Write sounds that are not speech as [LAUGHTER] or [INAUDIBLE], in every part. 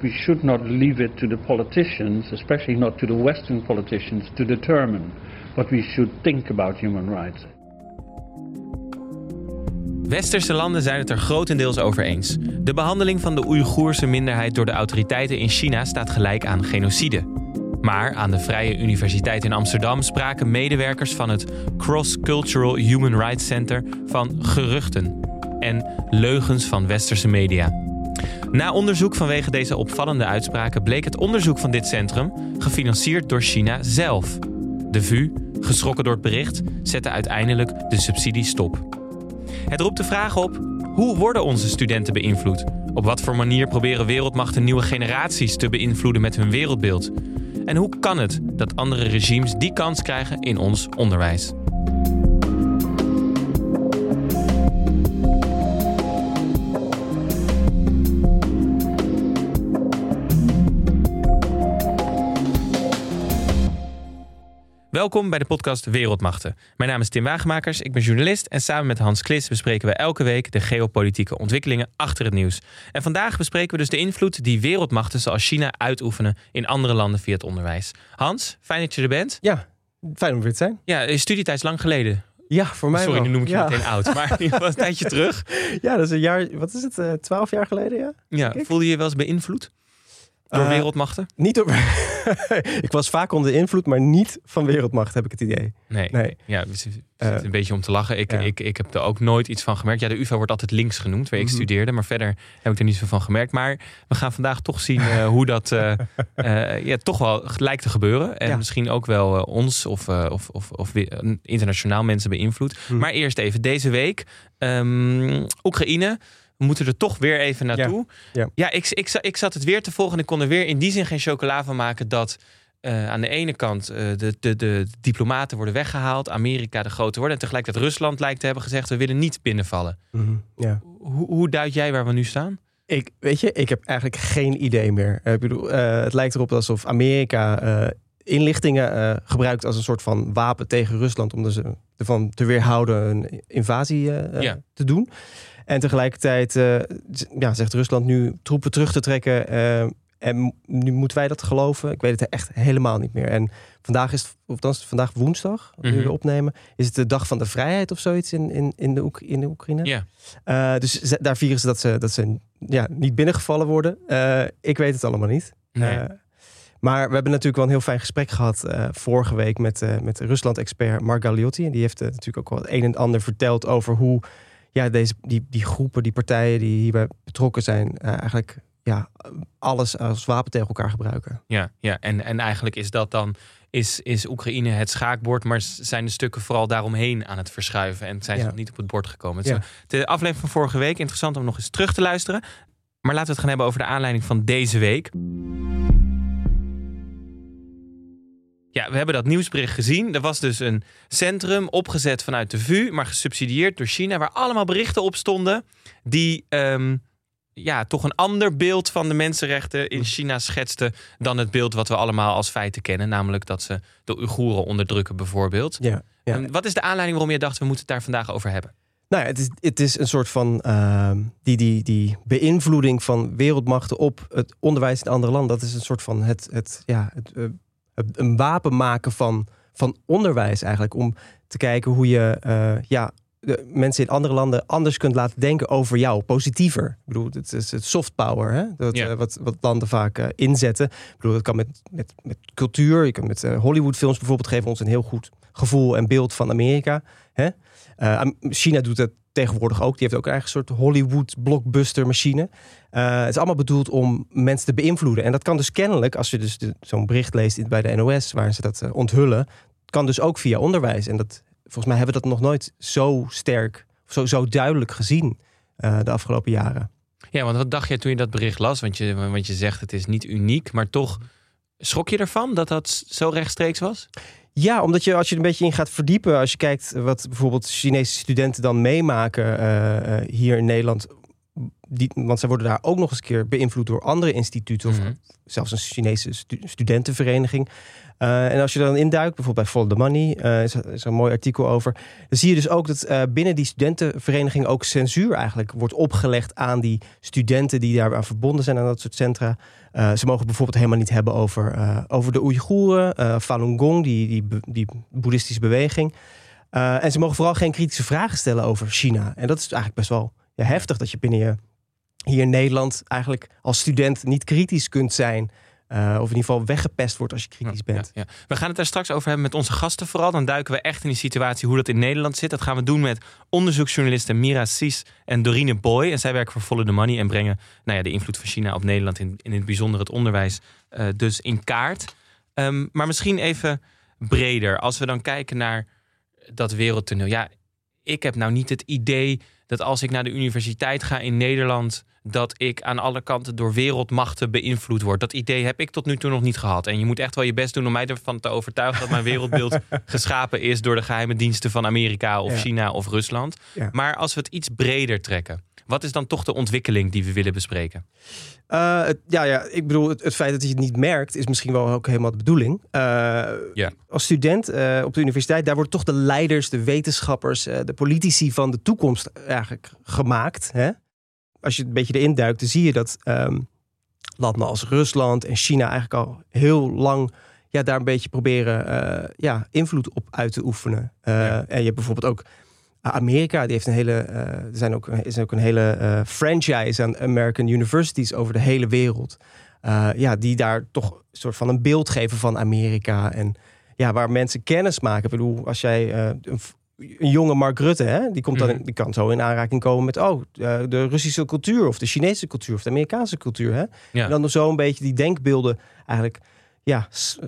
We should not leave it to the politicians, especially not to the Western politicians, to determine. But we should think about human rights. Westerse landen zijn het er grotendeels over eens. De behandeling van de Oeigoerse minderheid door de autoriteiten in China staat gelijk aan genocide. Maar aan de Vrije Universiteit in Amsterdam spraken medewerkers van het Cross Cultural Human Rights Center van geruchten en leugens van westerse media. Na onderzoek vanwege deze opvallende uitspraken bleek het onderzoek van dit centrum gefinancierd door China zelf. De VU, geschrokken door het bericht, zette uiteindelijk de subsidie stop. Het roept de vraag op: hoe worden onze studenten beïnvloed? Op wat voor manier proberen wereldmachten nieuwe generaties te beïnvloeden met hun wereldbeeld? En hoe kan het dat andere regimes die kans krijgen in ons onderwijs? Welkom bij de podcast Wereldmachten. Mijn naam is Tim Wagemakers, ik ben journalist en samen met Hans Klis bespreken we elke week de geopolitieke ontwikkelingen achter het nieuws. En vandaag bespreken we dus de invloed die wereldmachten zoals China uitoefenen in andere landen via het onderwijs. Hans, fijn dat je er bent. Ja, fijn om weer te zijn. Ja, je studietijd is lang geleden. Ja, voor mij Sorry, wel. nu noem ik je ja. meteen oud, maar [LAUGHS] in ieder geval een tijdje terug. Ja, dat is een jaar, wat is het, eh, twaalf jaar geleden, ja? Ja, voelde je je wel eens beïnvloed door Eh, wereldmachten? Niet door... [LAUGHS] ik was vaak onder invloed, maar niet van wereldmacht, heb ik het idee. Nee. Nee. Ja, zitten Eh, een beetje om te lachen. Ik, ja. ik, ik heb er ook nooit iets van gemerkt. Ja, de UvA wordt altijd links genoemd, waar ik Mhm. studeerde. Maar verder heb ik er niet zo van gemerkt. Maar we gaan vandaag toch zien eh, hoe dat [LAUGHS] ja, toch wel lijkt te gebeuren. En Ja. misschien ook wel ons of, of, of, of internationaal mensen beïnvloedt. Mhm. Maar eerst even deze week. ehm, Oekraïne. We moeten er toch weer even naartoe. Ja. ja ik, ik, ik zat het weer te volgen. En ik kon er weer in die zin geen chocola van maken dat eh, aan de ene kant eh, de, de, de diplomaten worden weggehaald, Amerika de grote worden. En tegelijkertijd Rusland lijkt te hebben gezegd: we willen niet binnenvallen. Mhm, Ja. Hoe, hoe duid jij waar we nu staan? Ik, weet je, ik heb eigenlijk geen idee meer. Eh, Ik bedoel, het lijkt erop alsof Amerika inlichtingen eh, gebruikt als een soort van wapen tegen Rusland om ze ervan te weerhouden een invasie eh, eh, Ja. te doen. En tegelijkertijd eh, ja, zegt Rusland nu troepen terug te trekken. eh, en nu moeten wij dat geloven. Ik weet het echt helemaal niet meer. En vandaag is of dan is het vandaag woensdag, nu Mhm. we opnemen. Is het de dag van de vrijheid of zoiets in, in, in, de, Oek- in de Oekraïne? Ja. Eh, dus ze- daar vieren ze dat ze, dat ze ja, niet binnengevallen worden. Eh, ik weet het allemaal niet. Nee. Eh, maar we hebben natuurlijk wel een heel fijn gesprek gehad eh, vorige week met, eh, met Rusland-expert Mark Galliotti. En die heeft eh, natuurlijk ook wel het een en ander verteld over hoe ja, deze, die, die groepen, die partijen die hierbij betrokken zijn, eigenlijk ja, alles als wapen tegen elkaar gebruiken. Ja, ja. En, en eigenlijk is dat dan. Is, is Oekraïne het schaakbord, maar zijn de stukken vooral daaromheen aan het verschuiven en zijn ze nog niet op het bord gekomen. Ja. De aflevering van vorige week, interessant om nog eens terug te luisteren. Maar laten we het gaan hebben over de aanleiding van deze week. Ja, we hebben dat nieuwsbericht gezien. Er was dus een centrum opgezet vanuit de VU, maar gesubsidieerd door China, waar allemaal berichten op stonden die ehm, ja, toch een ander beeld van de mensenrechten in China schetsten dan het beeld wat we allemaal als feiten kennen, namelijk dat ze de Oeigoeren onderdrukken bijvoorbeeld. Ja, wat is de aanleiding waarom je dacht we moeten het daar vandaag over hebben? Nou, ja, het is, het is een soort van ehm, die, die, die beïnvloeding van wereldmachten op het onderwijs in andere landen. Dat is een soort van het, het, ja, het, eh, het- een wapen maken van, van onderwijs eigenlijk. Om te kijken hoe je eh, ja, de mensen in andere landen anders kunt laten denken over jou. Positiever. Ik bedoel, het is het soft power. Hè? Dat, eh, wat, wat landen vaak eh, inzetten. Ik bedoel, dat kan met, met, met cultuur. Je kan met eh, Hollywoodfilms bijvoorbeeld geven ons een heel goed gevoel en beeld van Amerika. Hè? China doet het tegenwoordig ook. Die heeft ook een eigen soort Hollywood blockbuster machine. Eh, het is allemaal bedoeld om mensen te beïnvloeden. En dat kan dus kennelijk, als je dus zo'n bericht leest bij de NOS, waar ze dat eh, onthullen, kan dus ook via onderwijs. En dat, volgens mij hebben we dat nog nooit zo sterk, zo, zo duidelijk gezien eh, de afgelopen jaren. Ja, want wat dacht jij toen je dat bericht las? Want je, want je zegt het is niet uniek, maar toch schrok je ervan dat dat zo rechtstreeks was? Ja, omdat je als je er een beetje in gaat verdiepen, als je kijkt wat bijvoorbeeld Chinese studenten dan meemaken hier in Nederland, die, want zij worden daar ook nog eens een keer beïnvloed door andere instituten. Of Mhm. zelfs een Chinese stu- studentenvereniging. Eh, en als je dan induikt, bijvoorbeeld bij Follow the Money, eh, is, er- is er een mooi artikel over. Dan zie je dus ook dat eh, binnen die studentenvereniging ook censuur eigenlijk wordt opgelegd aan die studenten die daar aan verbonden zijn aan dat soort centra. Ze mogen bijvoorbeeld helemaal niet hebben over, over de Oeigoeren, Falun Gong, die, die, die boeddhistische beweging. En ze mogen vooral geen kritische vragen stellen over China. En dat is eigenlijk best wel ja, heftig dat je binnen je hier in Nederland eigenlijk als student niet kritisch kunt zijn. eh, of in ieder geval weggepest wordt als je kritisch Ja, bent. ja, ja. We gaan het daar straks over hebben met onze gasten vooral. Dan duiken we echt in die situatie hoe dat in Nederland zit. Dat gaan we doen met onderzoeksjournalisten Mira Sies en Dorine Boy. En zij werken voor Follow the Money en brengen nou ja, de invloed van China op Nederland... in, in het bijzonder het onderwijs eh, dus in kaart. Ehm, maar misschien even breder. Als we dan kijken naar dat wereldtoneel. Ja, ik heb nou niet het idee dat als ik naar de universiteit ga in Nederland... dat ik aan alle kanten door wereldmachten beïnvloed word. Dat idee heb ik tot nu toe nog niet gehad. En je moet echt wel je best doen om mij ervan te overtuigen... dat mijn wereldbeeld [LAUGHS] geschapen is door de geheime diensten van Amerika... of Ja. China of Rusland. Ja. Maar als we het iets breder trekken... wat is dan toch de ontwikkeling die we willen bespreken? Eh, het- ja, ja, ik bedoel, het, het feit dat je het niet merkt is misschien wel ook helemaal de bedoeling. Eh, Ja. Als student eh, op de universiteit, daar worden toch de leiders, de wetenschappers, de politici van de toekomst eigenlijk gemaakt. Hè? Als je een beetje erin duikt, dan zie je dat ehm, landen als Rusland en China eigenlijk al heel lang ja, daar een beetje proberen ja, invloed op uit te oefenen. Ja. En je hebt bijvoorbeeld ook Amerika, die heeft een hele, eh, er zijn ook, is ook een hele eh, franchise aan American universities over de hele wereld. Eh, ja, die daar toch een soort van een beeld geven van Amerika. En ja, waar mensen kennis maken. Ik bedoel, als jij een, een jonge Mark Rutte, hè, die, komt dan, Mhm. die kan zo in aanraking komen met oh, de Russische cultuur of de Chinese cultuur of de Amerikaanse cultuur. Hè? Ja. En dan zo een beetje die denkbeelden eigenlijk ja, s-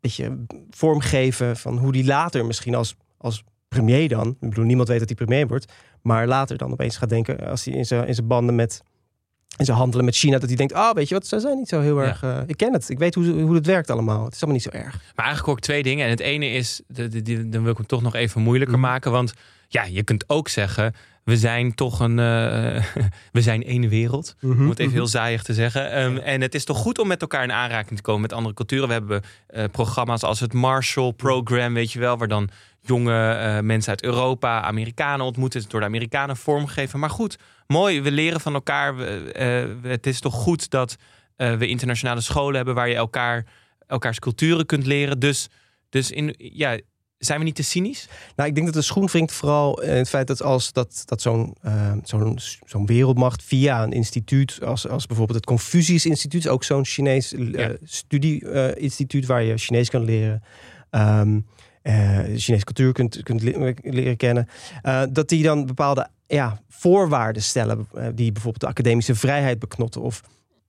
beetje vormgeven van hoe die later misschien als, als premier dan, ik bedoel, niemand weet dat hij premier wordt, maar later dan opeens gaat denken, als hij in zijn, in zijn banden met, in zijn handelen met China, dat hij denkt, ah, weet je wat, ze zijn niet zo heel Ja. erg, eh, ik ken het, ik weet hoe, hoe het werkt allemaal, het is allemaal niet zo erg. Maar eigenlijk hoor ik twee dingen. En het ene is, de, de, die- dan wil ik hem toch nog even moeilijker Mhm. maken. Want ja, je kunt ook zeggen, we zijn toch een, eh, [LAUGHS] we zijn één wereld. Om het even heel zaaiig te zeggen. Ehm, En het is toch goed om met elkaar in aanraking te komen met andere culturen. We hebben eh, programma's als het Marshall Program, weet je wel, waar dan jonge eh, mensen uit Europa, Amerikanen ontmoeten, het door de Amerikanen vormgegeven. Maar goed, mooi, we leren van elkaar. We, het is toch goed dat we internationale scholen hebben waar je elkaar, elkaars culturen kunt leren. Dus, dus in, ja, zijn we niet te cynisch? Nou, ik denk dat de schoen wringt vooral in het feit dat als dat, dat zo'n eh, zo'n zo'n wereldmacht via een instituut, als, als bijvoorbeeld het Confucius Instituut, ook zo'n Chinees eh, Ja. studie-instituut waar je Chinees kan leren. ehm eh, Chinese cultuur kunt, kunt le- leren kennen. eh, dat die dan bepaalde ja, voorwaarden stellen, die bijvoorbeeld de academische vrijheid beknotten. Of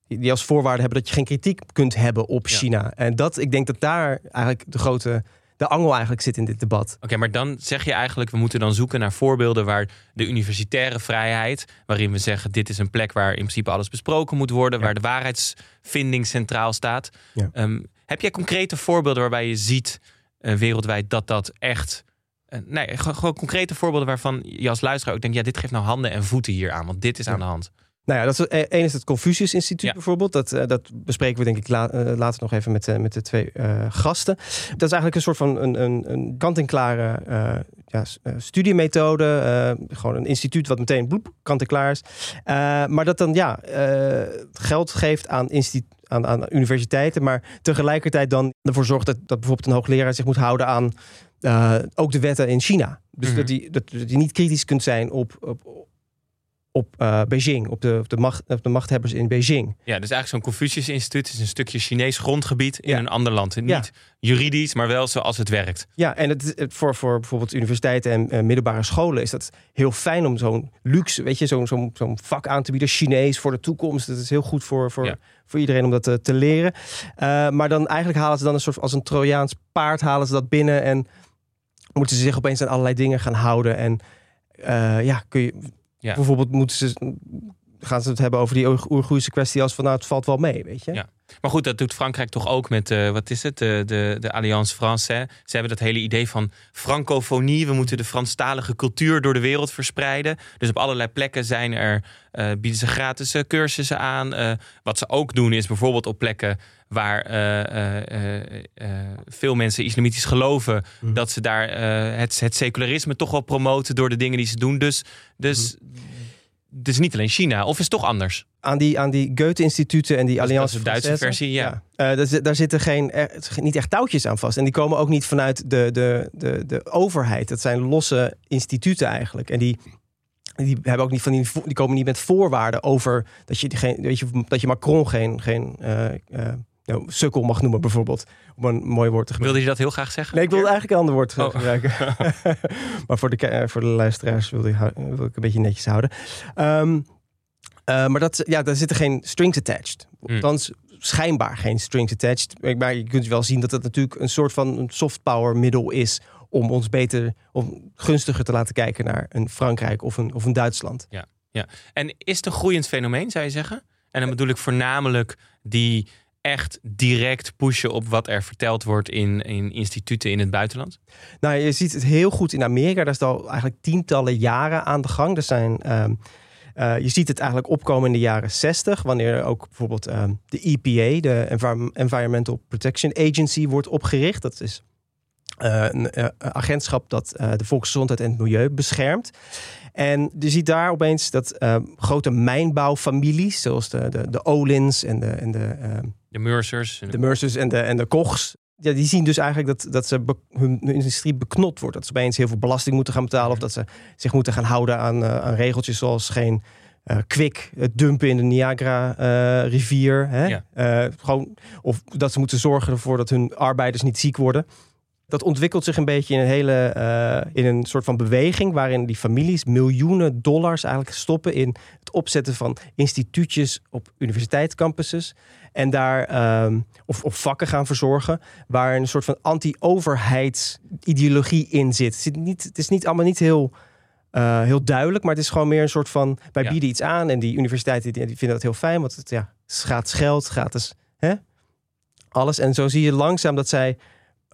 die als voorwaarde hebben dat je geen kritiek kunt hebben op Ja. China. En dat, ik denk dat daar eigenlijk de grote, de angel eigenlijk zit in dit debat. Oké, maar dan zeg je eigenlijk, we moeten dan zoeken naar voorbeelden waar de universitaire vrijheid, waarin we zeggen, dit is een plek waar in principe alles besproken moet worden, Ja. waar de waarheidsvinding centraal staat. Ja. Ehm, heb jij concrete voorbeelden waarbij je ziet eh, wereldwijd dat dat echt. eh, nee, gewoon, gewoon concrete voorbeelden waarvan je als luisteraar ook denkt, ja, dit geeft nou handen en voeten hier aan, want dit is Ja. aan de hand. Nou ja, dat is, één is het Confucius Instituut Ja. bijvoorbeeld. Dat, eh, dat bespreken we denk ik la- eh, later nog even met, eh, met de twee eh, gasten. Dat is eigenlijk een soort van een, een, een kant-en-klare eh, ja, eh, studiemethode. eh, gewoon een instituut wat meteen bloep, kant-en-klaar is. Eh, maar dat dan ja, eh, geld geeft aan, aan, aan universiteiten. Maar tegelijkertijd dan ervoor zorgt dat, dat bijvoorbeeld een hoogleraar zich moet houden aan eh, ook de wetten in China. Dus Mhm. dat, die, dat, dat je niet kritisch kunt zijn op, op, op eh, Beijing, op de, op, de macht, op de machthebbers in Beijing. Ja, dus eigenlijk zo'n Confucius Instituut is een stukje Chinees grondgebied in Ja. een ander land. Niet Ja. juridisch, maar wel zoals het werkt. Ja, en het, het- voor, voor bijvoorbeeld universiteiten en eh, middelbare scholen is dat heel fijn om zo'n luxe, weet je, zo'n zo'n zo'n vak aan te bieden, Chinees voor de toekomst. Dat is heel goed voor, voor, Ja. voor iedereen om dat te, te leren. Eh, maar dan eigenlijk halen ze dan een soort als een Trojaans paard halen ze dat binnen en moeten ze zich opeens aan allerlei dingen gaan houden. En eh, ja, kun je Ja. bijvoorbeeld moeten ze gaan ze het hebben over die Oeigoerse kwestie als van nou, het valt wel mee, weet je. Ja. Maar goed, dat doet Frankrijk toch ook met, uh, wat is het, de, de, de Alliance Française. Ze hebben dat hele idee van francofonie. We moeten de Franstalige cultuur door de wereld verspreiden. Dus op allerlei plekken zijn er, uh, bieden ze gratis uh, cursussen aan. wat ze ook doen is bijvoorbeeld op plekken waar veel mensen islamitisch geloven, mm. dat ze daar het, het secularisme toch wel promoten door de dingen die ze doen. Dus, dus mm dus niet alleen China, of is het toch anders? Aan die, aan die Goethe-instituten en die dus Allianz. de Duitse versie, ja. ja. Daar, zitten geen, niet echt touwtjes aan vast. En die komen ook niet vanuit de, de, de, de overheid. Dat zijn losse instituten eigenlijk. En die, die, hebben ook niet van die, die komen niet met voorwaarden over dat je, geen, weet je, dat je Macron geen, geen uh, uh, nou, sukkel mag noemen, bijvoorbeeld. Om een mooi woord te gebruiken. Wilde je dat heel graag zeggen? Nee, ik wilde eigenlijk een ander woord oh. gebruiken. [LAUGHS] maar voor de, voor de luisteraars wilde ik, wil ik een beetje netjes houden. Um, uh, maar dat, ja, daar zitten geen strings attached. Hmm. Althans, schijnbaar geen strings attached. Maar je kunt wel zien dat het natuurlijk een soort van soft power middel is om ons beter, om gunstiger te laten kijken naar een Frankrijk of een, of een Duitsland. Ja, ja. En is het een groeiend fenomeen, zou je zeggen? En dan bedoel ik voornamelijk die echt direct pushen op wat er verteld wordt in, in instituten in het buitenland? Nou, je ziet het heel goed in Amerika. Daar is al eigenlijk tientallen jaren aan de gang. Er zijn, ehm, eh, je ziet het eigenlijk opkomen in de jaren 60, wanneer ook bijvoorbeeld ehm, de EPA, de Environmental Protection Agency, wordt opgericht. Dat is een uh, agentschap dat de volksgezondheid en het milieu beschermt. En je ziet daar opeens dat grote mijnbouwfamilies, zoals de, de, de Olins en de, en de ehm, de Mercers. De, de Mercers en de, en de Kochs. Ja, die zien dus eigenlijk dat, dat ze hun, industrie beknot wordt. Dat ze opeens heel veel belasting moeten gaan betalen. Of dat ze zich moeten gaan houden aan, uh, aan regeltjes zoals geen uh, kwik het dumpen in de Niagara-rivier. Ja. gewoon, of dat ze moeten zorgen ervoor dat hun arbeiders niet ziek worden. Dat ontwikkelt zich een beetje in een hele in een soort van beweging waarin die families miljoenen dollars eigenlijk stoppen in het opzetten van instituutjes op universiteitscampuses. En daar ehm, of, of vakken gaan verzorgen. Waar een soort van anti-overheidsideologie in zit. Het, zit niet, het is niet allemaal niet heel, uh, heel duidelijk. Maar het is gewoon meer een soort van. Wij bieden iets aan. En die universiteiten die, die, vinden dat heel fijn. Want het, ja, gratis geld, gratis hè? alles. En zo zie je langzaam dat zij.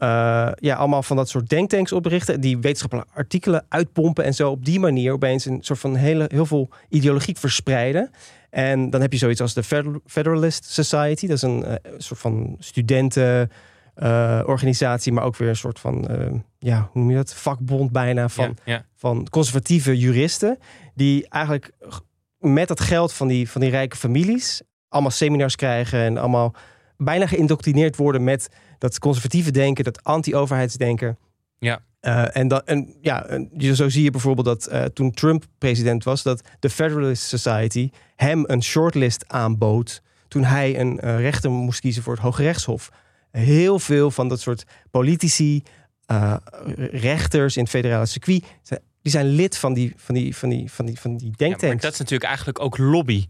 Uh, ja, allemaal van dat soort denktanks oprichten. Die wetenschappelijke artikelen uitpompen. En zo op die manier opeens een soort van hele, heel veel ideologie verspreiden. En dan heb je zoiets als de Federalist Society. Dat is een uh, soort van studentenorganisatie, uh, maar ook weer een soort van, ja, hoe noem je dat? Vakbond bijna van, van conservatieve juristen. Die eigenlijk met dat geld van die, van die rijke families allemaal seminars krijgen en allemaal bijna geïndoctrineerd worden met dat conservatieve denken, dat anti-overheidsdenken. Ja. Uh, en, dan, en ja, zo zie je bijvoorbeeld dat uh, toen Trump president was, dat de Federalist Society hem een shortlist aanbood toen hij een uh, rechter moest kiezen voor het Hoge Rechtshof. Heel veel van dat soort politici, rechters in het federale circuit, die zijn lid van die, van die, van die, van die, van die denktanks. Ja, maar dat is natuurlijk eigenlijk ook lobby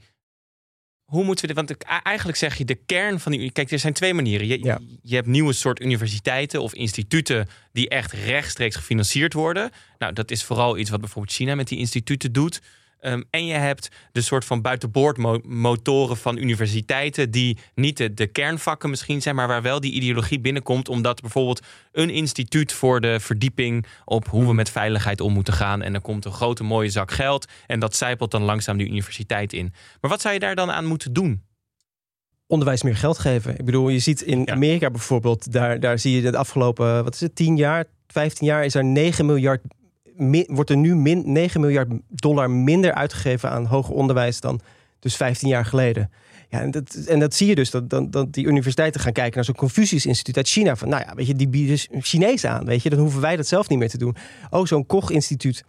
hoe moeten we dit? Want eigenlijk zeg je de kern van die. Kijk, er zijn twee manieren. Je, je hebt nieuwe soort universiteiten of instituten die echt rechtstreeks gefinancierd worden. Nou, dat is vooral iets wat bijvoorbeeld China met die instituten doet. Ehm, en je hebt de soort van buitenboordmotoren van universiteiten, die niet de, de, kernvakken misschien zijn, maar waar wel die ideologie binnenkomt, omdat bijvoorbeeld een instituut voor de verdieping op hoe we met veiligheid om moeten gaan. En dan komt een grote mooie zak geld en dat zijpelt dan langzaam de universiteit in. Maar wat zou je daar dan aan moeten doen? onderwijs meer geld geven. Ik bedoel, je ziet in Amerika bijvoorbeeld, daar, daar zie je de afgelopen, wat is het, 10 jaar, 15 jaar, is er 9 miljard wordt er nu min, 9 miljard dollar minder uitgegeven aan hoger onderwijs dan dus 15 jaar geleden. Ja, en dat, en dat zie je dus, dat, die universiteiten gaan kijken naar zo'n Confucius-instituut uit China. Van, nou ja, weet je, die bieden Chinees aan, weet je, dan hoeven wij dat zelf niet meer te doen. Oh, zo'n Koch-instituut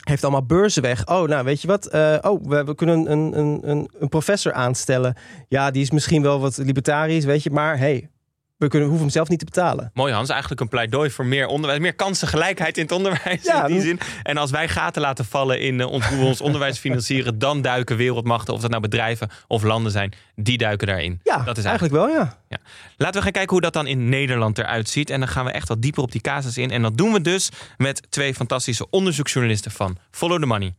heeft allemaal beurzen weg. Oh, nou, weet je wat? Uh, oh, we, we, kunnen een, een, een, een professor aanstellen. Ja, die is misschien wel wat libertarisch, weet je, maar hey, we kunnen, hoeven hem zelf niet te betalen. Mooi Hans, eigenlijk een pleidooi voor meer onderwijs, meer kansengelijkheid in het onderwijs ja, in die zin. En als wij gaten laten vallen in uh, hoe we ons onderwijs financieren, dan duiken wereldmachten, of dat nou bedrijven of landen zijn, die duiken daarin. Ja, dat is eigenlijk, wel, ja. ja. Laten we gaan kijken hoe dat dan in Nederland eruit ziet. En dan gaan we echt wat dieper op die casus in. En dat doen we dus met twee fantastische onderzoeksjournalisten van Follow the Money.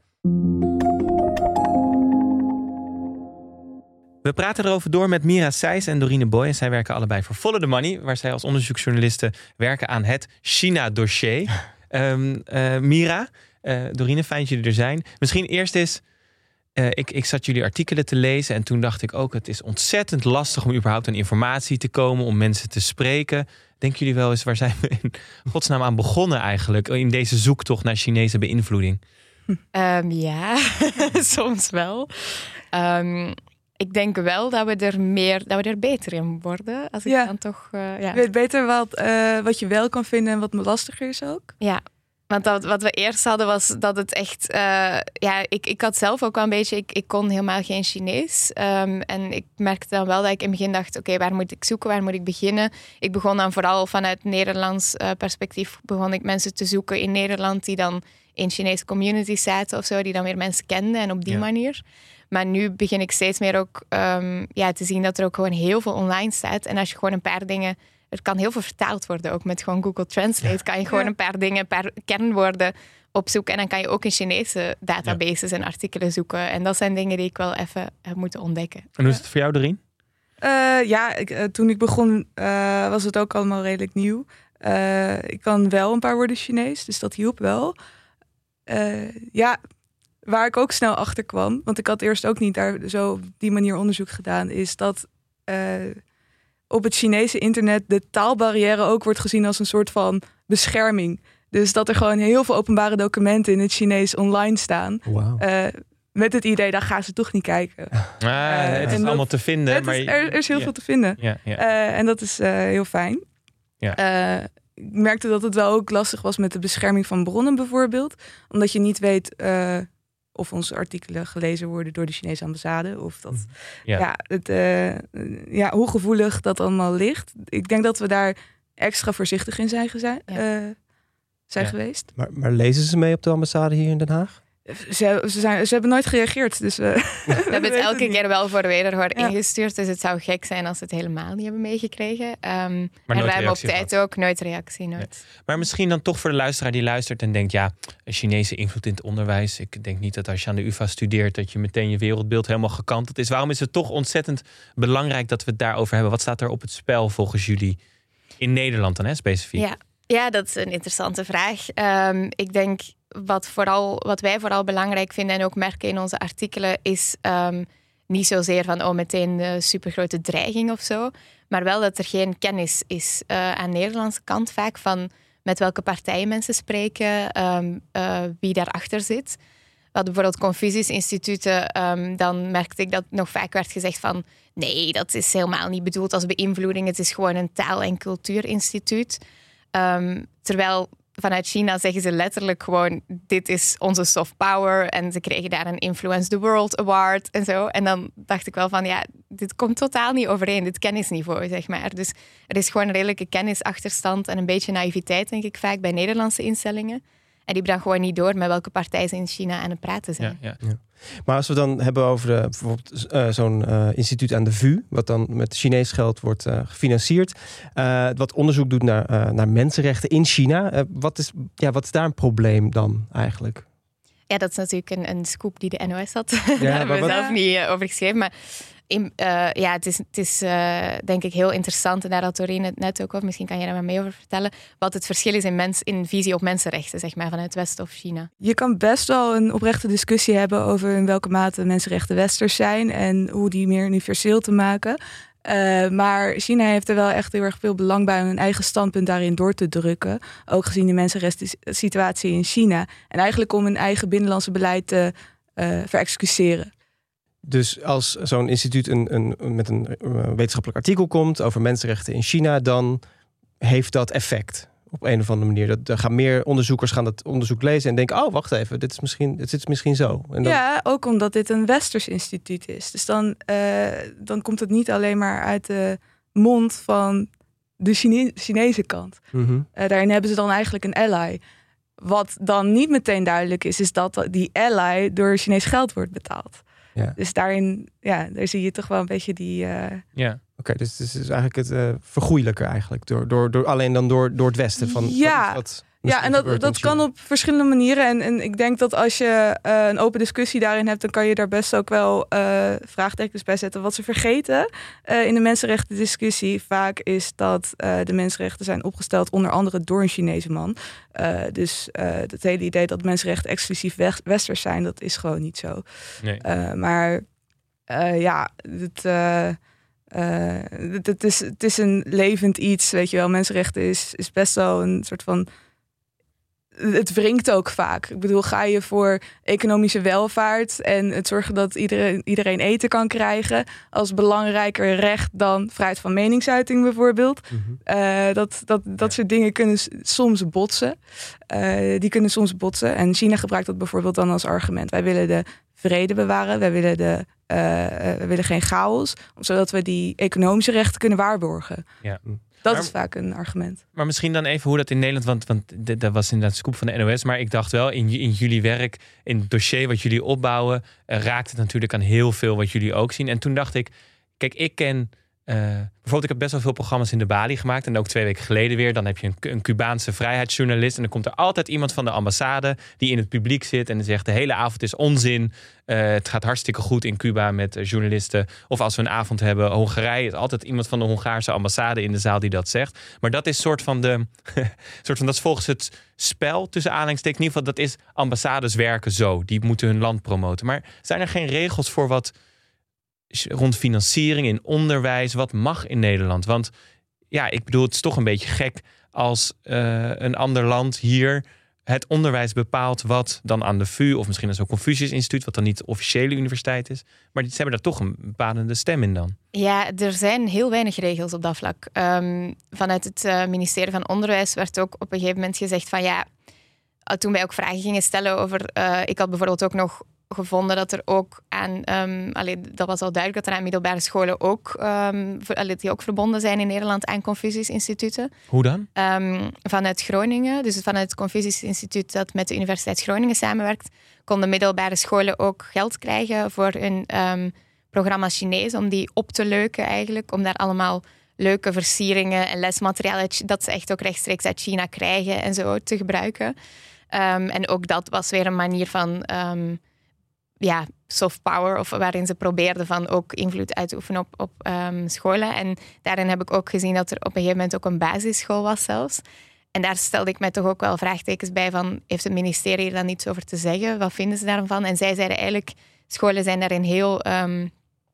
We praten erover door met Mira Seys en Dorine Boy. En zij werken allebei voor Follow the Money, waar zij als onderzoeksjournalisten werken aan het China-dossier. [LAUGHS] Ehm, eh, Mira, eh, Dorine, fijn dat jullie er zijn. Misschien eerst eens, eh, ik, ik zat jullie artikelen te lezen en toen dacht ik ook, het is ontzettend lastig om überhaupt aan informatie te komen, om mensen te spreken. Denken jullie wel eens, waar zijn we in godsnaam aan begonnen eigenlijk, in deze zoektocht naar Chinese beïnvloeding? Ehm, ja, [LAUGHS] soms wel. Ehm, ik denk wel dat we er meer, dat we er beter in worden. Als ik Ja. dan toch, eh, ja. Je weet beter wat, eh, wat je wel kan vinden en wat lastiger is ook. Ja, want dat, wat we eerst hadden was dat het echt... eh, ja, ik, ik had zelf ook wel een beetje... Ik, ik kon helemaal geen Chinees. Ehm, en ik merkte dan wel dat ik in het begin dacht... Oké, waar moet ik zoeken? Waar moet ik beginnen? Ik begon dan vooral vanuit Nederlands eh, perspectief... begon ik mensen te zoeken in Nederland... die dan in Chinese communities zaten of zo... die dan weer mensen kenden en op die Ja. manier... Maar nu begin ik steeds meer ook ehm, ja, te zien dat er ook gewoon heel veel online staat. En als je gewoon een paar dingen er kan heel veel vertaald worden. Ook met gewoon Google Translate kan je gewoon Ja. een paar dingen, een paar kernwoorden opzoeken. En dan kan je ook in Chinese databases en artikelen zoeken. En dat zijn dingen die ik wel even heb moeten ontdekken. En hoe is het voor jou, Doreen? Eh, ja, ik, eh, toen ik begon eh, was het ook allemaal redelijk nieuw. Eh, ik kan wel een paar woorden Chinees, dus dat hielp wel. Eh, ja, waar ik ook snel achter kwam, want ik had eerst ook niet daar zo op die manier onderzoek gedaan, is dat eh, op het Chinese internet de taalbarrière ook wordt gezien als een soort van bescherming. Dus dat er gewoon heel veel openbare documenten in het Chinees online staan. Eh, met het idee, daar gaan ze toch niet kijken. Ah, het en is dat- allemaal te vinden. Het maar is, er, er is heel veel te vinden. Eh, en dat is eh, heel fijn. Ja. Eh, ik merkte dat het wel ook lastig was met de bescherming van bronnen bijvoorbeeld. Omdat je niet weet eh, of onze artikelen gelezen worden door de Chinese ambassade. Of dat, Ja. ja. het, eh, ja, hoe gevoelig dat allemaal ligt. Ik denk dat we daar extra voorzichtig in zijn, Ja. eh, zijn Ja. geweest. Maar, maar lezen ze mee op de ambassade hier in Den Haag? Ze, ze, zijn, ze hebben nooit gereageerd. Dus, eh, [LAUGHS] We hebben het elke keer wel voor wederhoor Ja. ingestuurd. Dus het zou gek zijn als ze het helemaal niet hebben meegekregen. Ehm Maar en nooit ruim op tijd ook. Nooit reactie, nooit. Maar misschien dan toch voor de luisteraar die luistert en denkt... ja, een Chinese invloed in het onderwijs. Ik denk niet dat als je aan de UvA studeert... dat je meteen je wereldbeeld helemaal gekanteld is. Waarom is het toch ontzettend belangrijk dat we het daarover hebben? Wat staat er op het spel volgens jullie? In Nederland dan, hè, specifiek? Ja. ja, dat is een interessante vraag. Ehm, ik denk wat, vooral, wat wij vooral belangrijk vinden en ook merken in onze artikelen is ehm, niet zozeer van oh, meteen de supergrote dreiging of zo, maar wel dat er geen kennis is eh, aan de Nederlandse kant vaak van met welke partijen mensen spreken, ehm, eh, wie daarachter zit. Hadden bijvoorbeeld Confucius-instituten, ehm, dan merkte ik dat nog vaak werd gezegd van nee, dat is helemaal niet bedoeld als beïnvloeding, het is gewoon een taal- en cultuurinstituut. Ehm, terwijl vanuit China zeggen ze letterlijk gewoon: dit is onze soft power. En ze kregen daar een Influence the World Award en zo. En dan dacht ik wel van: ja, dit komt totaal niet overeen, dit kennisniveau, zeg maar. Dus er is gewoon een redelijke kennisachterstand en een beetje naïviteit, denk ik vaak, bij Nederlandse instellingen. En die brengen gewoon niet door met welke partij ze in China aan het praten zijn. Ja, ja. Maar als we dan hebben over de, bijvoorbeeld eh, zo'n eh, instituut aan de VU, wat dan met Chinees geld wordt eh, gefinancierd, eh, wat onderzoek doet naar, eh, naar mensenrechten in China. Eh, wat, is, ja, wat is daar een probleem dan eigenlijk? Ja, dat is natuurlijk een, een scoop die de NOS had. [LAUGHS] Daar maar hebben we zelf niet eh, over geschreven. Maar eh, ja, het is, het is eh, denk ik heel interessant. En daar had Doreen het net ook over. Misschien kan je daar maar mee over vertellen. Wat het verschil is in, mens, visie op mensenrechten, zeg maar, vanuit West of China. Je kan best wel een oprechte discussie hebben over in welke mate mensenrechten westers zijn en hoe die meer universeel te maken. Eh, maar China heeft er wel echt heel erg veel belang bij om een eigen standpunt daarin door te drukken. Ook gezien de mensenrechten situatie in China. En eigenlijk om een eigen binnenlandse beleid te verexcuseren. Dus als zo'n instituut een, een, met een eh, wetenschappelijk artikel komt over mensenrechten in China, dan heeft dat effect op een of andere manier. Dat, er gaan meer onderzoekers gaan dat onderzoek lezen en denken: oh, wacht even, dit is misschien, dit zit misschien zo. En dan, Ja, ook omdat dit een westers instituut is. Dus dan, eh, dan komt het niet alleen maar uit de mond van de Chine- Chinese kant. Mhm. Eh, daarin hebben ze dan eigenlijk een ally. Wat dan niet meteen duidelijk is, is dat die ally door Chinees geld wordt betaald. Ja. Dus daarin, ja, daar zie je toch wel een beetje die. eh, ja. Oké, dus het is eigenlijk het eh vergoeilijker eigenlijk. Door, door, door, alleen dan door, door het westen. Van, Ja. Wat, Ja, en dat, dat kan op verschillende manieren. En, en ik denk dat als je uh, een open discussie daarin hebt, dan kan je daar best ook wel uh, vraagtekens bij zetten. Wat ze vergeten uh, in de mensenrechten discussie vaak is dat de mensenrechten zijn opgesteld onder andere door een Chinese man. dus het hele idee dat mensenrechten exclusief westers zijn, dat is gewoon niet zo. Nee. maar ja, het. Het, is, het is een levend iets, weet je wel. Mensenrechten is, is best wel een soort van het wringt ook vaak. Ik bedoel, ga je voor economische welvaart en het zorgen dat iedereen, iedereen eten kan krijgen als belangrijker recht dan vrijheid van meningsuiting bijvoorbeeld. Mhm. Eh, dat dat, dat soort dingen kunnen soms botsen. Uh, die kunnen soms botsen. En China gebruikt dat bijvoorbeeld dan als argument. Wij willen de vrede bewaren, wij willen, de, uh, wij willen geen chaos, zodat we die economische rechten kunnen waarborgen. Ja. Dat is vaak een argument. Maar misschien dan even hoe dat in Nederland, want, want dat was inderdaad de scoop van de NOS. Maar ik dacht wel, in, in jullie werk, in het dossier wat jullie opbouwen, uh, raakt het natuurlijk aan heel veel wat jullie ook zien. En toen dacht ik, kijk, ik ken uh, bijvoorbeeld, ik heb best wel veel programma's in de Bali gemaakt. En ook twee weken geleden weer. Dan heb je een, een Cubaanse vrijheidsjournalist. En dan komt er altijd iemand van de ambassade die in het publiek zit. En zegt: De hele avond is onzin. Uh, het gaat hartstikke goed in Cuba met uh, journalisten. Of als we een avond hebben, Hongarije, is altijd iemand van de Hongaarse ambassade in de zaal die dat zegt. Maar dat is soort van de. [LAUGHS] soort van, dat is volgens het spel tussen aanhalingstekens. In ieder geval, dat is ambassades werken zo. Die moeten hun land promoten. Maar zijn er geen regels voor wat rond financiering in onderwijs. Wat mag in Nederland? Want ja, ik bedoel, het is toch een beetje gek als uh, een ander land hier het onderwijs bepaalt wat dan aan de VU of misschien zo'n Confucius Instituut, wat dan niet de officiële universiteit is. Maar ze hebben daar toch een bepalende stem in dan. Ja, er zijn heel weinig regels op dat vlak. Um, vanuit het uh, ministerie van Onderwijs werd ook op een gegeven moment gezegd van ja, toen wij ook vragen gingen stellen over. Uh, ik had bijvoorbeeld ook nog gevonden dat er ook aan, um, allee, dat was al duidelijk dat er aan middelbare scholen ook, um, allee, die ook verbonden zijn in Nederland aan Confucius-instituten. Hoe dan? Um, vanuit Groningen, dus vanuit het Confucius-instituut dat met de Universiteit Groningen samenwerkt, konden middelbare scholen ook geld krijgen voor een programma Chinees, om die op te leuken eigenlijk, om daar allemaal leuke versieringen en lesmateriaal dat ze echt ook rechtstreeks uit China krijgen en zo te gebruiken. en ook dat was weer een manier van ja, soft power, of waarin ze probeerden van ook invloed uit te oefenen op, op um, scholen. En daarin heb ik ook gezien dat er op een gegeven moment ook een basisschool was zelfs. En daar stelde ik mij toch ook wel vraagtekens bij van, heeft het ministerie er dan iets over te zeggen? Wat vinden ze daarvan? En zij zeiden eigenlijk, scholen zijn daarin heel, um,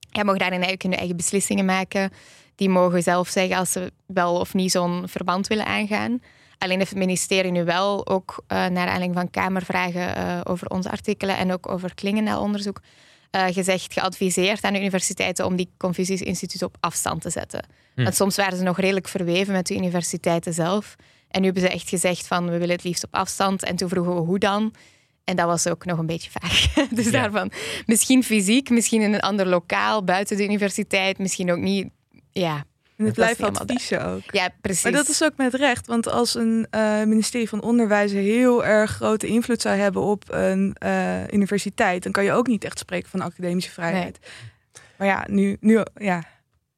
ja, mogen daarin eigenlijk hun eigen beslissingen maken. Die mogen zelf zeggen als ze wel of niet zo'n verband willen aangaan. Alleen heeft het ministerie nu wel ook uh, naar aanleiding van Kamervragen uh, over onze artikelen en ook over Klingendaal-onderzoek uh, gezegd, geadviseerd aan de universiteiten om die Confucius-instituut op afstand te zetten. Hm. Want soms waren ze nog redelijk verweven met de universiteiten zelf. En nu hebben ze echt gezegd van we willen het liefst op afstand. En toen vroegen we hoe dan. En dat was ook nog een beetje vaag. [LAUGHS] dus daarvan misschien fysiek, misschien in een ander lokaal buiten de universiteit, misschien ook niet. Ja, en het blijft adviezen ook. Ja, precies. Maar dat is ook met recht. Want als een uh, ministerie van Onderwijs heel erg grote invloed zou hebben op een uh, universiteit, dan kan je ook niet echt spreken van academische vrijheid. Nee. Maar ja, nu, nu ja.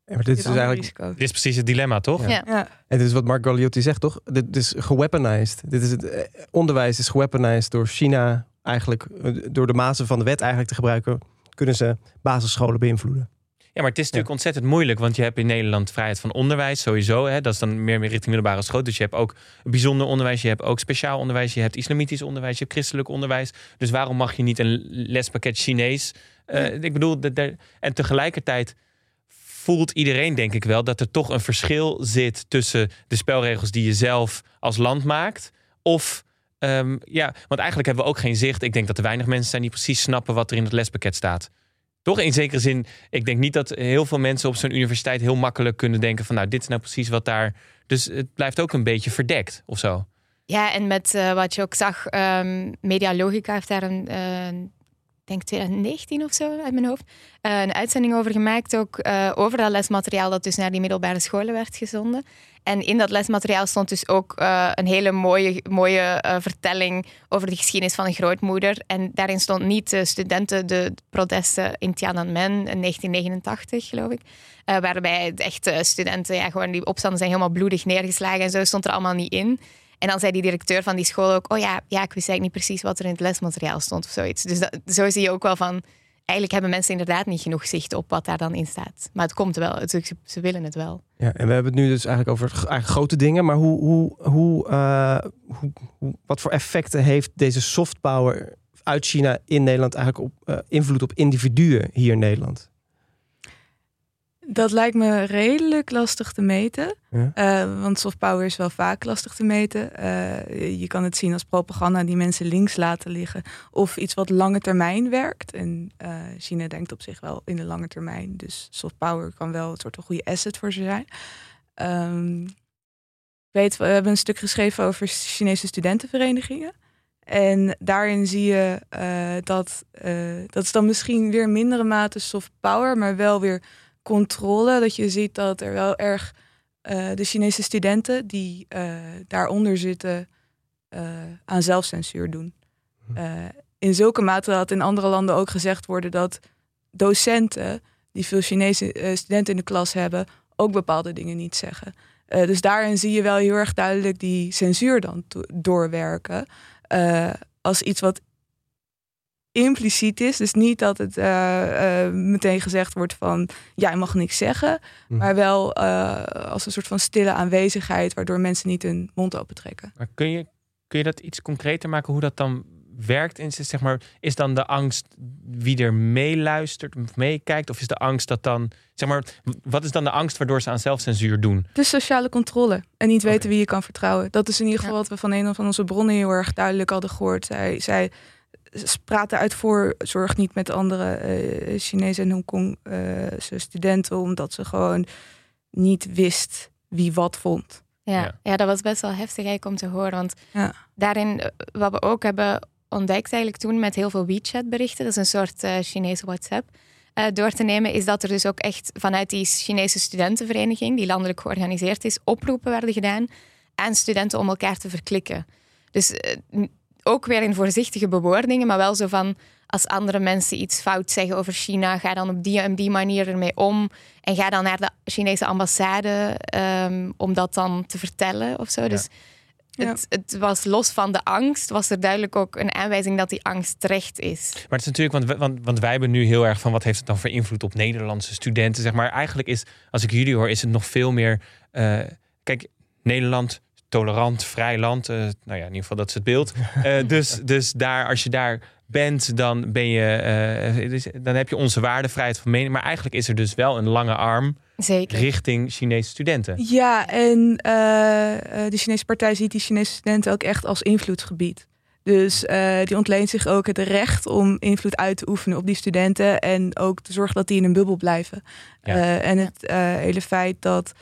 Ja, maar dit is dus eigenlijk. Dit is precies het dilemma, toch? Ja. ja. En dit is wat Mark Galliotti zegt, toch? Dit is geweaponized. Dit is het eh, onderwijs is geweaponized door China eigenlijk door de mazen van de wet eigenlijk te gebruiken, kunnen ze basisscholen beïnvloeden. Ja, maar het is natuurlijk ontzettend moeilijk, want je hebt in Nederland vrijheid van onderwijs sowieso. Hè, dat is dan meer, meer richting middelbare school. Dus je hebt ook bijzonder onderwijs, je hebt ook speciaal onderwijs, je hebt islamitisch onderwijs, je hebt christelijk onderwijs. Dus waarom mag je niet een lespakket Chinees? Uh, ik bedoel, de, de, en tegelijkertijd voelt iedereen denk ik wel dat er toch een verschil zit tussen de spelregels die je zelf als land maakt of um, ja, want eigenlijk hebben we ook geen zicht. Ik denk dat er weinig mensen zijn die precies snappen wat er in het lespakket staat. Toch in zekere zin, ik denk niet dat heel veel mensen op zo'n universiteit heel makkelijk kunnen denken van nou, dit is nou precies wat daar. Dus het blijft ook een beetje verdekt of zo. Ja, en met uh, wat je ook zag, um, Media Logica heeft daar een, uh, denk 2019 of zo uit mijn hoofd, uh, een uitzending over gemaakt. Ook uh, over dat lesmateriaal dat dus naar die middelbare scholen werd gezonden. En in dat lesmateriaal stond dus ook uh, een hele mooie, mooie vertelling over de geschiedenis van een grootmoeder. En daarin stond niet de studenten, de protesten in Tiananmen in 1989, geloof ik. waarbij de echte studenten, ja, gewoon die opstanden zijn helemaal bloedig neergeslagen en zo, stond er allemaal niet in. En dan zei die directeur van die school ook, oh ja, ja ik wist eigenlijk niet precies wat er in het lesmateriaal stond of zoiets. Dus zo zie je ook wel van, eigenlijk hebben mensen inderdaad niet genoeg zicht op wat daar dan in staat. Maar het komt wel, ze, willen het wel. Ja, en we hebben het nu dus eigenlijk over eigenlijk grote dingen, maar hoe, hoe, hoe, uh, hoe, wat voor effecten heeft deze soft power uit China in Nederland eigenlijk op uh, invloed op individuen hier in Nederland? Dat lijkt me redelijk lastig te meten. Ja. Uh, want soft power is wel vaak lastig te meten. Uh, je kan het zien als propaganda die mensen links laten liggen. Of iets wat lange termijn werkt. En uh, China denkt op zich wel in de lange termijn. Dus soft power kan wel een soort van goede asset voor ze zijn. Um, weet, we hebben een stuk geschreven over Chinese studentenverenigingen. En daarin zie je dat dat is dan misschien weer mindere mate soft power, maar wel weer controle. Dat je ziet dat er wel erg uh, de Chinese studenten die uh, daaronder zitten uh, aan zelfcensuur doen. Hm. in zulke mate dat in andere landen ook gezegd worden dat docenten die veel Chinese studenten in de klas hebben, ook bepaalde dingen niet zeggen. dus daarin zie je wel heel erg duidelijk die censuur dan doorwerken. als iets wat impliciet is. Dus niet dat het uh, uh, meteen gezegd wordt van ja, je mag niks zeggen. Mm. Maar wel uh, als een soort van stille aanwezigheid, waardoor mensen niet hun mond open trekken. Maar kun je, kun je dat iets concreter maken hoe dat dan werkt? In, zeg maar, is dan de angst wie er meeluistert of meekijkt? Of is de angst dat dan, zeg maar, wat is dan de angst waardoor ze aan zelfcensuur doen? De sociale controle en niet weten okay. wie je kan vertrouwen. Dat is in ieder geval ja. wat we van een van onze bronnen heel erg duidelijk hadden gehoord. Zij, zij praten uit voor zorg niet met andere uh, Chinese en Hongkongse uh, studenten, omdat ze gewoon niet wist wie wat vond. Ja, ja, ja. dat was best wel heftig eigenlijk om te horen. Want ja. daarin, eh, wat we ook hebben ontdekt eigenlijk toen met heel veel WeChat-berichten, dat is een soort uh, Chinese WhatsApp, uh, door te nemen, is dat er dus ook echt vanuit die Chinese studentenvereniging, die landelijk georganiseerd is, oproepen werden gedaan aan studenten om elkaar te verklikken. Dus ook weer in voorzichtige bewoordingen, maar wel zo van als andere mensen iets fout zeggen over China, ga dan op die en die manier ermee om. En ga dan naar de Chinese ambassade um, om dat dan te vertellen of zo. Ja. Dus het, het, was los van de angst, was er duidelijk ook een aanwijzing dat die angst terecht is. Maar het is natuurlijk, want, want, want wij hebben nu heel erg van wat heeft het dan voor invloed op Nederlandse studenten, zeg maar. Eigenlijk is, als ik jullie hoor, is het nog veel meer. Uh, kijk, Nederland tolerant, vrij land. Uh, nou ja, in ieder geval dat is het beeld. Uh, [LAUGHS] dus, dus daar, als je daar bent, dan ben je, uh, dan heb je onze waarde, vrijheid van mening. Maar eigenlijk is er dus wel een lange arm. Zeker. Richting Chinese studenten. Ja, en de Chinese partij ziet die Chinese studenten ook echt als invloedsgebied. Dus uh, die ontleent zich ook het recht om invloed uit te oefenen op die studenten. En ook te zorgen dat die in een bubbel blijven. Ja. Uh, en het uh, hele feit dat uh,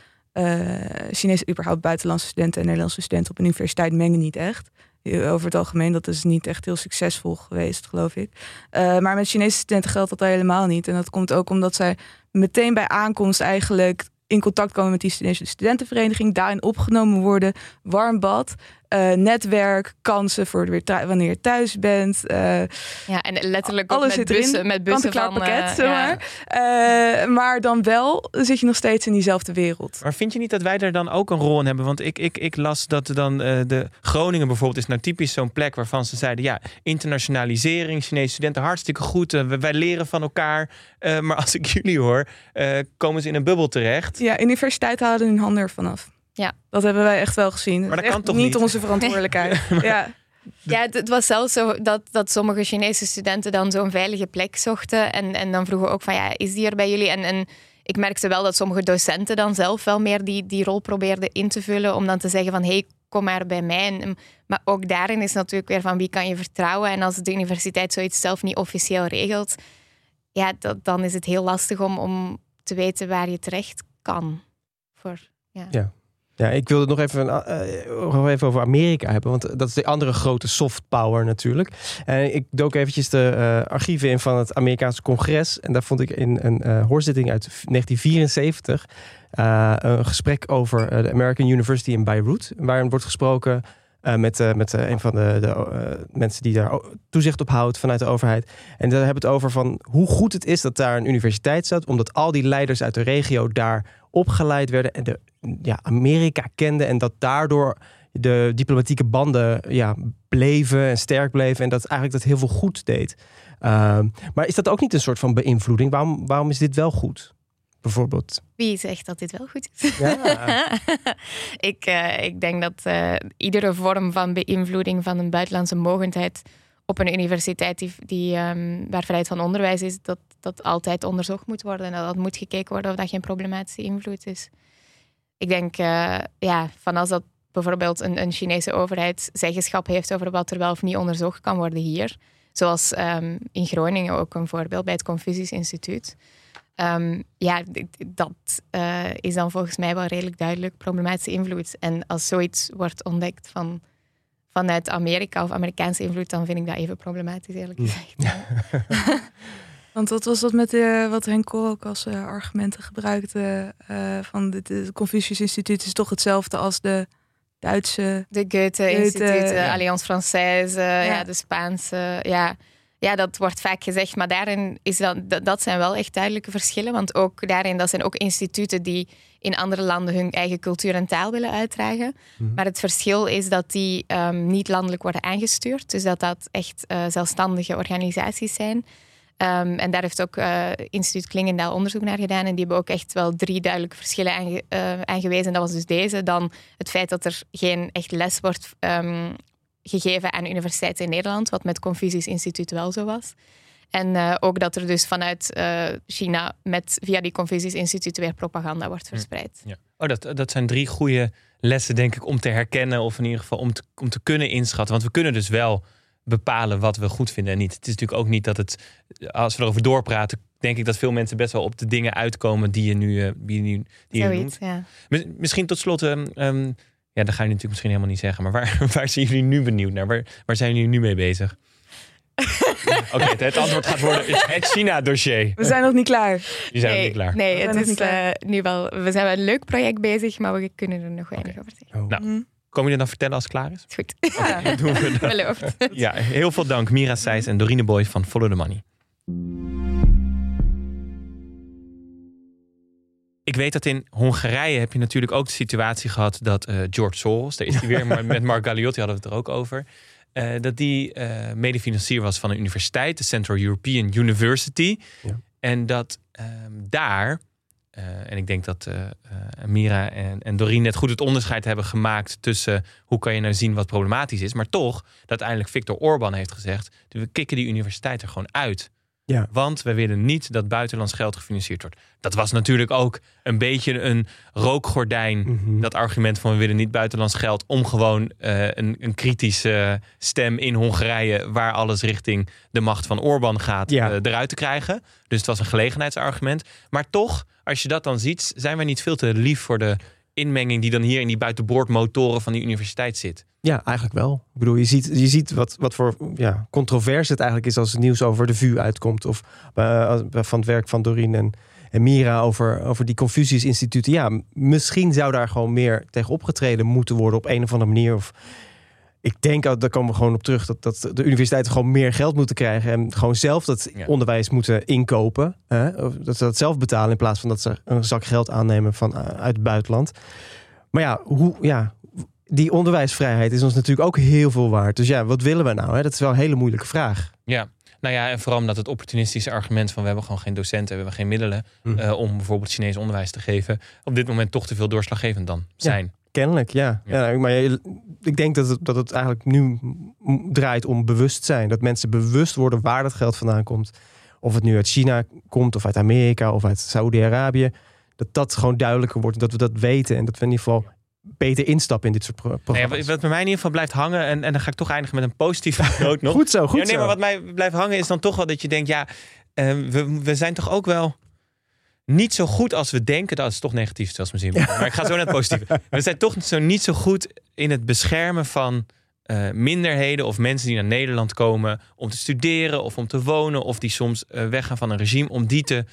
Chinese, überhaupt buitenlandse studenten en Nederlandse studenten op een universiteit mengen niet echt. Over het algemeen, dat is niet echt heel succesvol geweest, geloof ik. Uh, maar met Chinese studenten geldt dat helemaal niet. En dat komt ook omdat zij meteen bij aankomst eigenlijk in contact komen met die Chinese studentenvereniging, daarin opgenomen worden, warm bad. Uh, netwerk, kansen voor weer wanneer je thuis bent. Uh, ja, en letterlijk alles met bussen, met bussen van... pakket, uh, maar. Ja. maar dan wel zit je nog steeds in diezelfde wereld. Maar vind je niet dat wij daar dan ook een rol in hebben? Want ik, ik, ik las dat dan de Groningen bijvoorbeeld is nou typisch zo'n plek waarvan ze zeiden... ja, internationalisering, Chinese studenten, hartstikke goed. wij leren van elkaar. maar als ik [LAUGHS] jullie hoor, komen ze in een bubbel terecht. Ja, universiteit halen hun handen ervan af. Ja. Dat hebben wij echt wel gezien. Maar dat kan toch niet? niet onze verantwoordelijkheid. [LAUGHS] ja. Ja, het was zelfs zo dat, dat sommige Chinese studenten dan zo'n veilige plek zochten. En, en dan vroegen we ook van, ja, is die er bij jullie? En, en ik merkte wel dat sommige docenten dan zelf wel meer die, die rol probeerden in te vullen. Om dan te zeggen van, hey, kom maar bij mij. En, maar ook daarin is natuurlijk weer van, wie kan je vertrouwen? En als de universiteit zoiets zelf niet officieel regelt, ja, dat, dan is het heel lastig om, om te weten waar je terecht kan. Voor, ja. ja. Ja, ik wilde nog even, uh, nog even over Amerika hebben, want dat is de andere grote soft power natuurlijk. En ik dook eventjes de uh, archieven in van het Amerikaanse congres. En daar vond ik in een hoorzitting uit 1974 een gesprek over de American University in Beirut. Waarin wordt gesproken met, met een van de, de mensen die daar toezicht op houdt vanuit de overheid. En daar hebben het over van hoe goed het is dat daar een universiteit staat, omdat al die leiders uit de regio daar opgeleid werden en de ja, Amerika kenden en dat daardoor de diplomatieke banden ja, bleven en sterk bleven. En dat eigenlijk dat heel veel goed deed. Ehm, maar is dat ook niet een soort van beïnvloeding? Waarom, waarom is dit wel goed? Bijvoorbeeld. Wie zegt dat dit wel goed is? Ja. [LAUGHS] ik, eh, ik denk dat eh, iedere vorm van beïnvloeding van een buitenlandse mogendheid op een universiteit die, die, ehm, waar vrijheid van onderwijs is, dat dat altijd onderzocht moet worden. En dat, dat moet gekeken worden of dat geen problematische invloed is. Ik denk, uh, ja, van als dat bijvoorbeeld een, een Chinese overheid zeggenschap heeft over wat er wel of niet onderzocht kan worden hier. Zoals um, in Groningen ook een voorbeeld bij het Confucius Instituut. Um, ja, dat uh, is dan volgens mij wel redelijk duidelijk problematische invloed. En als zoiets wordt ontdekt van, vanuit Amerika of Amerikaanse invloed, dan vind ik dat even problematisch, eerlijk gezegd. [LAUGHS] [LAUGHS] Want wat was dat met de, wat Henk Kool ook als uh, argumenten gebruikte? Uh, van het Confucius Instituut is toch hetzelfde als de Duitse... De Goethe-instituut, ja. Alliance Française, ja. ja. de Spaanse. Ja. ja, dat wordt vaak gezegd. Maar daarin is dat, dat zijn wel echt duidelijke verschillen. Want ook daarin, dat zijn ook instituten die in andere landen hun eigen cultuur en taal willen uitdragen. Mm -hmm. Maar het verschil is dat die um, niet landelijk worden aangestuurd. Dus dat dat echt uh, zelfstandige organisaties zijn. Um, en daar heeft ook uh, instituut Klingendaal onderzoek naar gedaan. En die hebben ook echt wel drie duidelijke verschillen aange uh, aangewezen. Dat was dus deze. Dan het feit dat er geen echt les wordt um, gegeven aan universiteiten in Nederland. Wat met Confucius Instituut wel zo was. En uh, ook dat er dus vanuit China met, via die Confucius Instituut weer propaganda wordt verspreid. Ja. Oh, dat, dat zijn drie goede lessen, denk ik, om te herkennen. Of in ieder geval om te, om te kunnen inschatten. Want we kunnen dus wel bepalen wat we goed vinden en niet. Het is natuurlijk ook niet dat het, als we erover doorpraten, denk ik dat veel mensen best wel op de dingen uitkomen die je nu, uh, die je nu die je Zoiets, noemt. ja. Misschien tot slot, um, um, ja, dat ga je natuurlijk misschien helemaal niet zeggen, maar waar, [LAUGHS] waar zijn jullie nu benieuwd naar? Waar, waar zijn jullie nu mee bezig? [LAUGHS] Oké, okay, het antwoord gaat worden het China-dossier. We zijn nog niet klaar. Die zijn nee, nog niet klaar. Nee, het is uh, nu wel. We zijn wel een leuk project bezig, maar we kunnen er nog weinig okay. over zeggen. Oh. Nou, mm. Kom je er dan vertellen als het klaar is? Goed. Okay, [LAUGHS] ja. doen we dan. Beloofd. [LAUGHS] Ja, heel veel dank Mira Seijs en Dorine Boy van Follow the Money. Ik weet dat in Hongarije heb je natuurlijk ook de situatie gehad dat uh, George Soros, daar is hij weer, [LAUGHS] maar met Mark Galliotti hadden we het er ook over, uh, dat die uh, medefinancier was van een universiteit, de Central European University. Ja. En dat daar Uh, en ik denk dat uh, uh, Mira en, en Doreen net goed het onderscheid hebben gemaakt tussen hoe kan je nou zien wat problematisch is. Maar toch, dat uiteindelijk Viktor Orban heeft gezegd, we kicken die universiteit er gewoon uit. Ja. Want we willen niet dat buitenlands geld gefinancierd wordt. Dat was natuurlijk ook een beetje een rookgordijn. Mm -hmm. Dat argument van we willen niet buitenlands geld. Om gewoon een, een, kritische stem in Hongarije. Waar alles richting de macht van Orban gaat. Ja. eruit te krijgen. Dus het was een gelegenheidsargument. Maar toch, als je dat dan ziet. Zijn wij niet veel te lief voor de inmenging. die dan hier in die buitenboordmotoren van die universiteit zit. Ja, eigenlijk wel. Ik bedoel, je ziet, je ziet wat, wat voor ja, controverse het eigenlijk is als het nieuws over de VU uitkomt. Of uh, van het werk van Doreen en, Mira over, over die Confucius instituten. Ja, misschien zou daar gewoon meer tegen opgetreden moeten worden op een of andere manier. Of ik denk, daar komen we gewoon op terug, dat, dat de universiteiten gewoon meer geld moeten krijgen. En gewoon zelf dat ja. onderwijs moeten inkopen. Hè? Dat ze dat zelf betalen in plaats van dat ze een zak geld aannemen van, uh, uit het buitenland. Maar ja, hoe, ja, die onderwijsvrijheid is ons natuurlijk ook heel veel waard. Dus ja, wat willen we nou? Hè? Dat is wel een hele moeilijke vraag. Ja, nou ja, en vooral omdat het opportunistische argument van we hebben gewoon geen docenten, we hebben geen middelen Hm. uh, om bijvoorbeeld Chinees onderwijs te geven, op dit moment toch te veel doorslaggevend dan zijn. Ja, kennelijk, ja. Ja. ja. maar je- ik denk dat het, dat het eigenlijk nu draait om bewustzijn. Dat mensen bewust worden waar dat geld vandaan komt. Of het nu uit China komt, of uit Amerika, of uit Saudi-Arabië. Dat dat gewoon duidelijker wordt. Dat we dat weten en dat we in ieder geval beter instappen in dit soort programma's. wat wat bij mij in ieder geval blijft hangen, en, en dan ga ik toch eindigen met een positieve [LAUGHS] noot nog. Goed zo, goed ja, nee, zo. maar wat mij blijft hangen is dan toch wel dat je denkt, ja, eh, we, we zijn toch ook wel niet zo goed als we denken. Dat is toch negatief, zelfs misschien. Maar ik ga zo naar het positieve. We zijn toch zo niet zo goed in het beschermen van eh, minderheden of mensen die naar Nederland komen om te studeren of om te wonen of die soms eh, weggaan van een regime om die te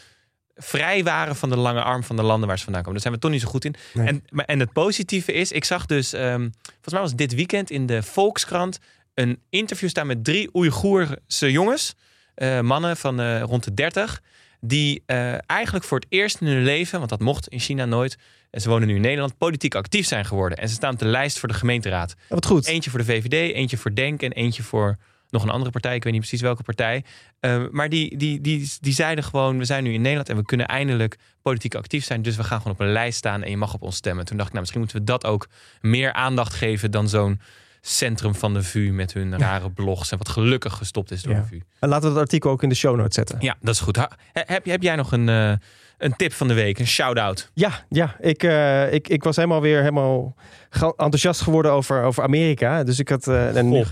vrijwaren van de lange arm van de landen waar ze vandaan komen. Daar zijn we toch niet zo goed in. Nee. En, maar, en het positieve is, ik zag dus, ehm, volgens mij was dit weekend in de Volkskrant een interview staan met drie Oeigoerse jongens, eh, mannen van rond de 30, die eh, eigenlijk voor het eerst in hun leven, want dat mocht in China nooit, en ze wonen nu in Nederland, politiek actief zijn geworden. En ze staan op de lijst voor de gemeenteraad. Ja, wat goed. Eentje voor de VVD, eentje voor Denk en eentje voor nog een andere partij. Ik weet niet precies welke partij. Uh, maar die, die, die, die zeiden gewoon, we zijn nu in Nederland en we kunnen eindelijk politiek actief zijn. Dus we gaan gewoon op een lijst staan en je mag op ons stemmen. Toen dacht ik, nou misschien moeten we dat ook meer aandacht geven dan zo'n centrum van de VU met hun rare blogs en wat gelukkig gestopt is door Ja. de VU. En laten we dat artikel ook in de show notes zetten. Ja, dat is goed. Ha- heb, heb jij nog een, eh, een tip van de week, een shout-out? Ja, ja ik, eh, ik, ik was helemaal weer helemaal enthousiast geworden over, over Amerika. Dus ik had. eh, en nu- [LAUGHS]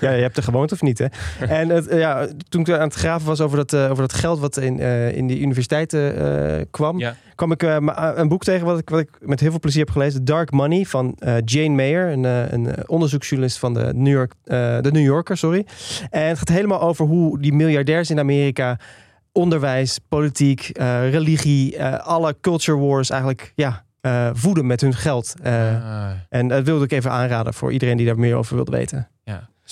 ja, je hebt er gewoond of niet, hè? [LAUGHS] en het, ja, toen ik aan het graven was over dat, eh, over dat geld wat in, in die universiteiten kwam, Ja. kwam ik een boek tegen wat ik, wat ik met heel veel plezier heb gelezen: Dark Money van Jane Mayer, een, een onderzoeksjournalist van de New, York, de New Yorker. Sorry. En het gaat helemaal over hoe die miljardairs in Amerika onderwijs, politiek, eh, religie, eh, alle culture wars eigenlijk ja, eh, voeden met hun geld. Ah, En dat wilde ik even aanraden voor iedereen die daar meer over wilde weten.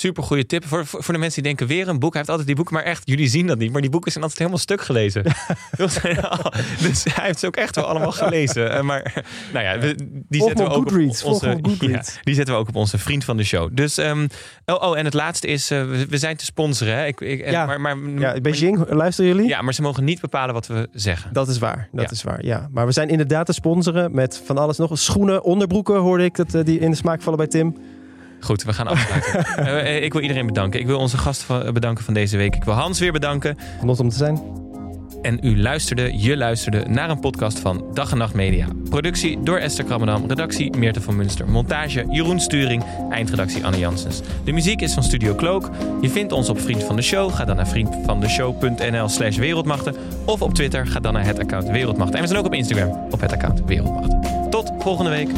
Super goede tip. Voor, voor, voor de mensen die denken weer een boek. Hij heeft altijd die boeken, maar echt, jullie zien dat niet. Maar die boeken zijn altijd helemaal stuk gelezen. [LAUGHS] dus hij heeft ze ook echt wel allemaal gelezen. Eh, maar nou ja, we- die zetten we ook op Goodreads, onze. [LAUGHS] Ja, die zetten we ook op onze vriend van de show. Dus, ehm, oh, oh, en het laatste is, eh, we, we zijn te sponsoren. Hè? Ik, ik, Ja. maar, maar, Ja, Beijing, luisteren jullie? Ja, maar ze mogen niet bepalen wat we zeggen. Dat is waar, dat Ja. is waar, ja. Maar we zijn inderdaad te sponsoren met van alles nog. Schoenen, onderbroeken hoorde ik dat eh, die in de smaak vallen bij Tim. Goed, we gaan afsluiten. [LAUGHS] Eh, eh, ik wil iedereen bedanken. Ik wil onze gast bedanken van deze week. Ik wil Hans weer bedanken. Genot om te zijn. En u luisterde, je luisterde naar een podcast van Dag en Nacht Media. Productie door Esther Krammerdam, redactie Meerte van Munster, montage Jeroen Sturing, eindredactie Anne Janssens. De muziek is van Studio Cloak. Je vindt ons op Vriend van de Show. Ga dan naar vriendvandeshow.nl slash wereldmachten. Of op Twitter, ga dan naar het account Wereldmachten. En we zijn ook op Instagram op het account Wereldmachten. Tot volgende week.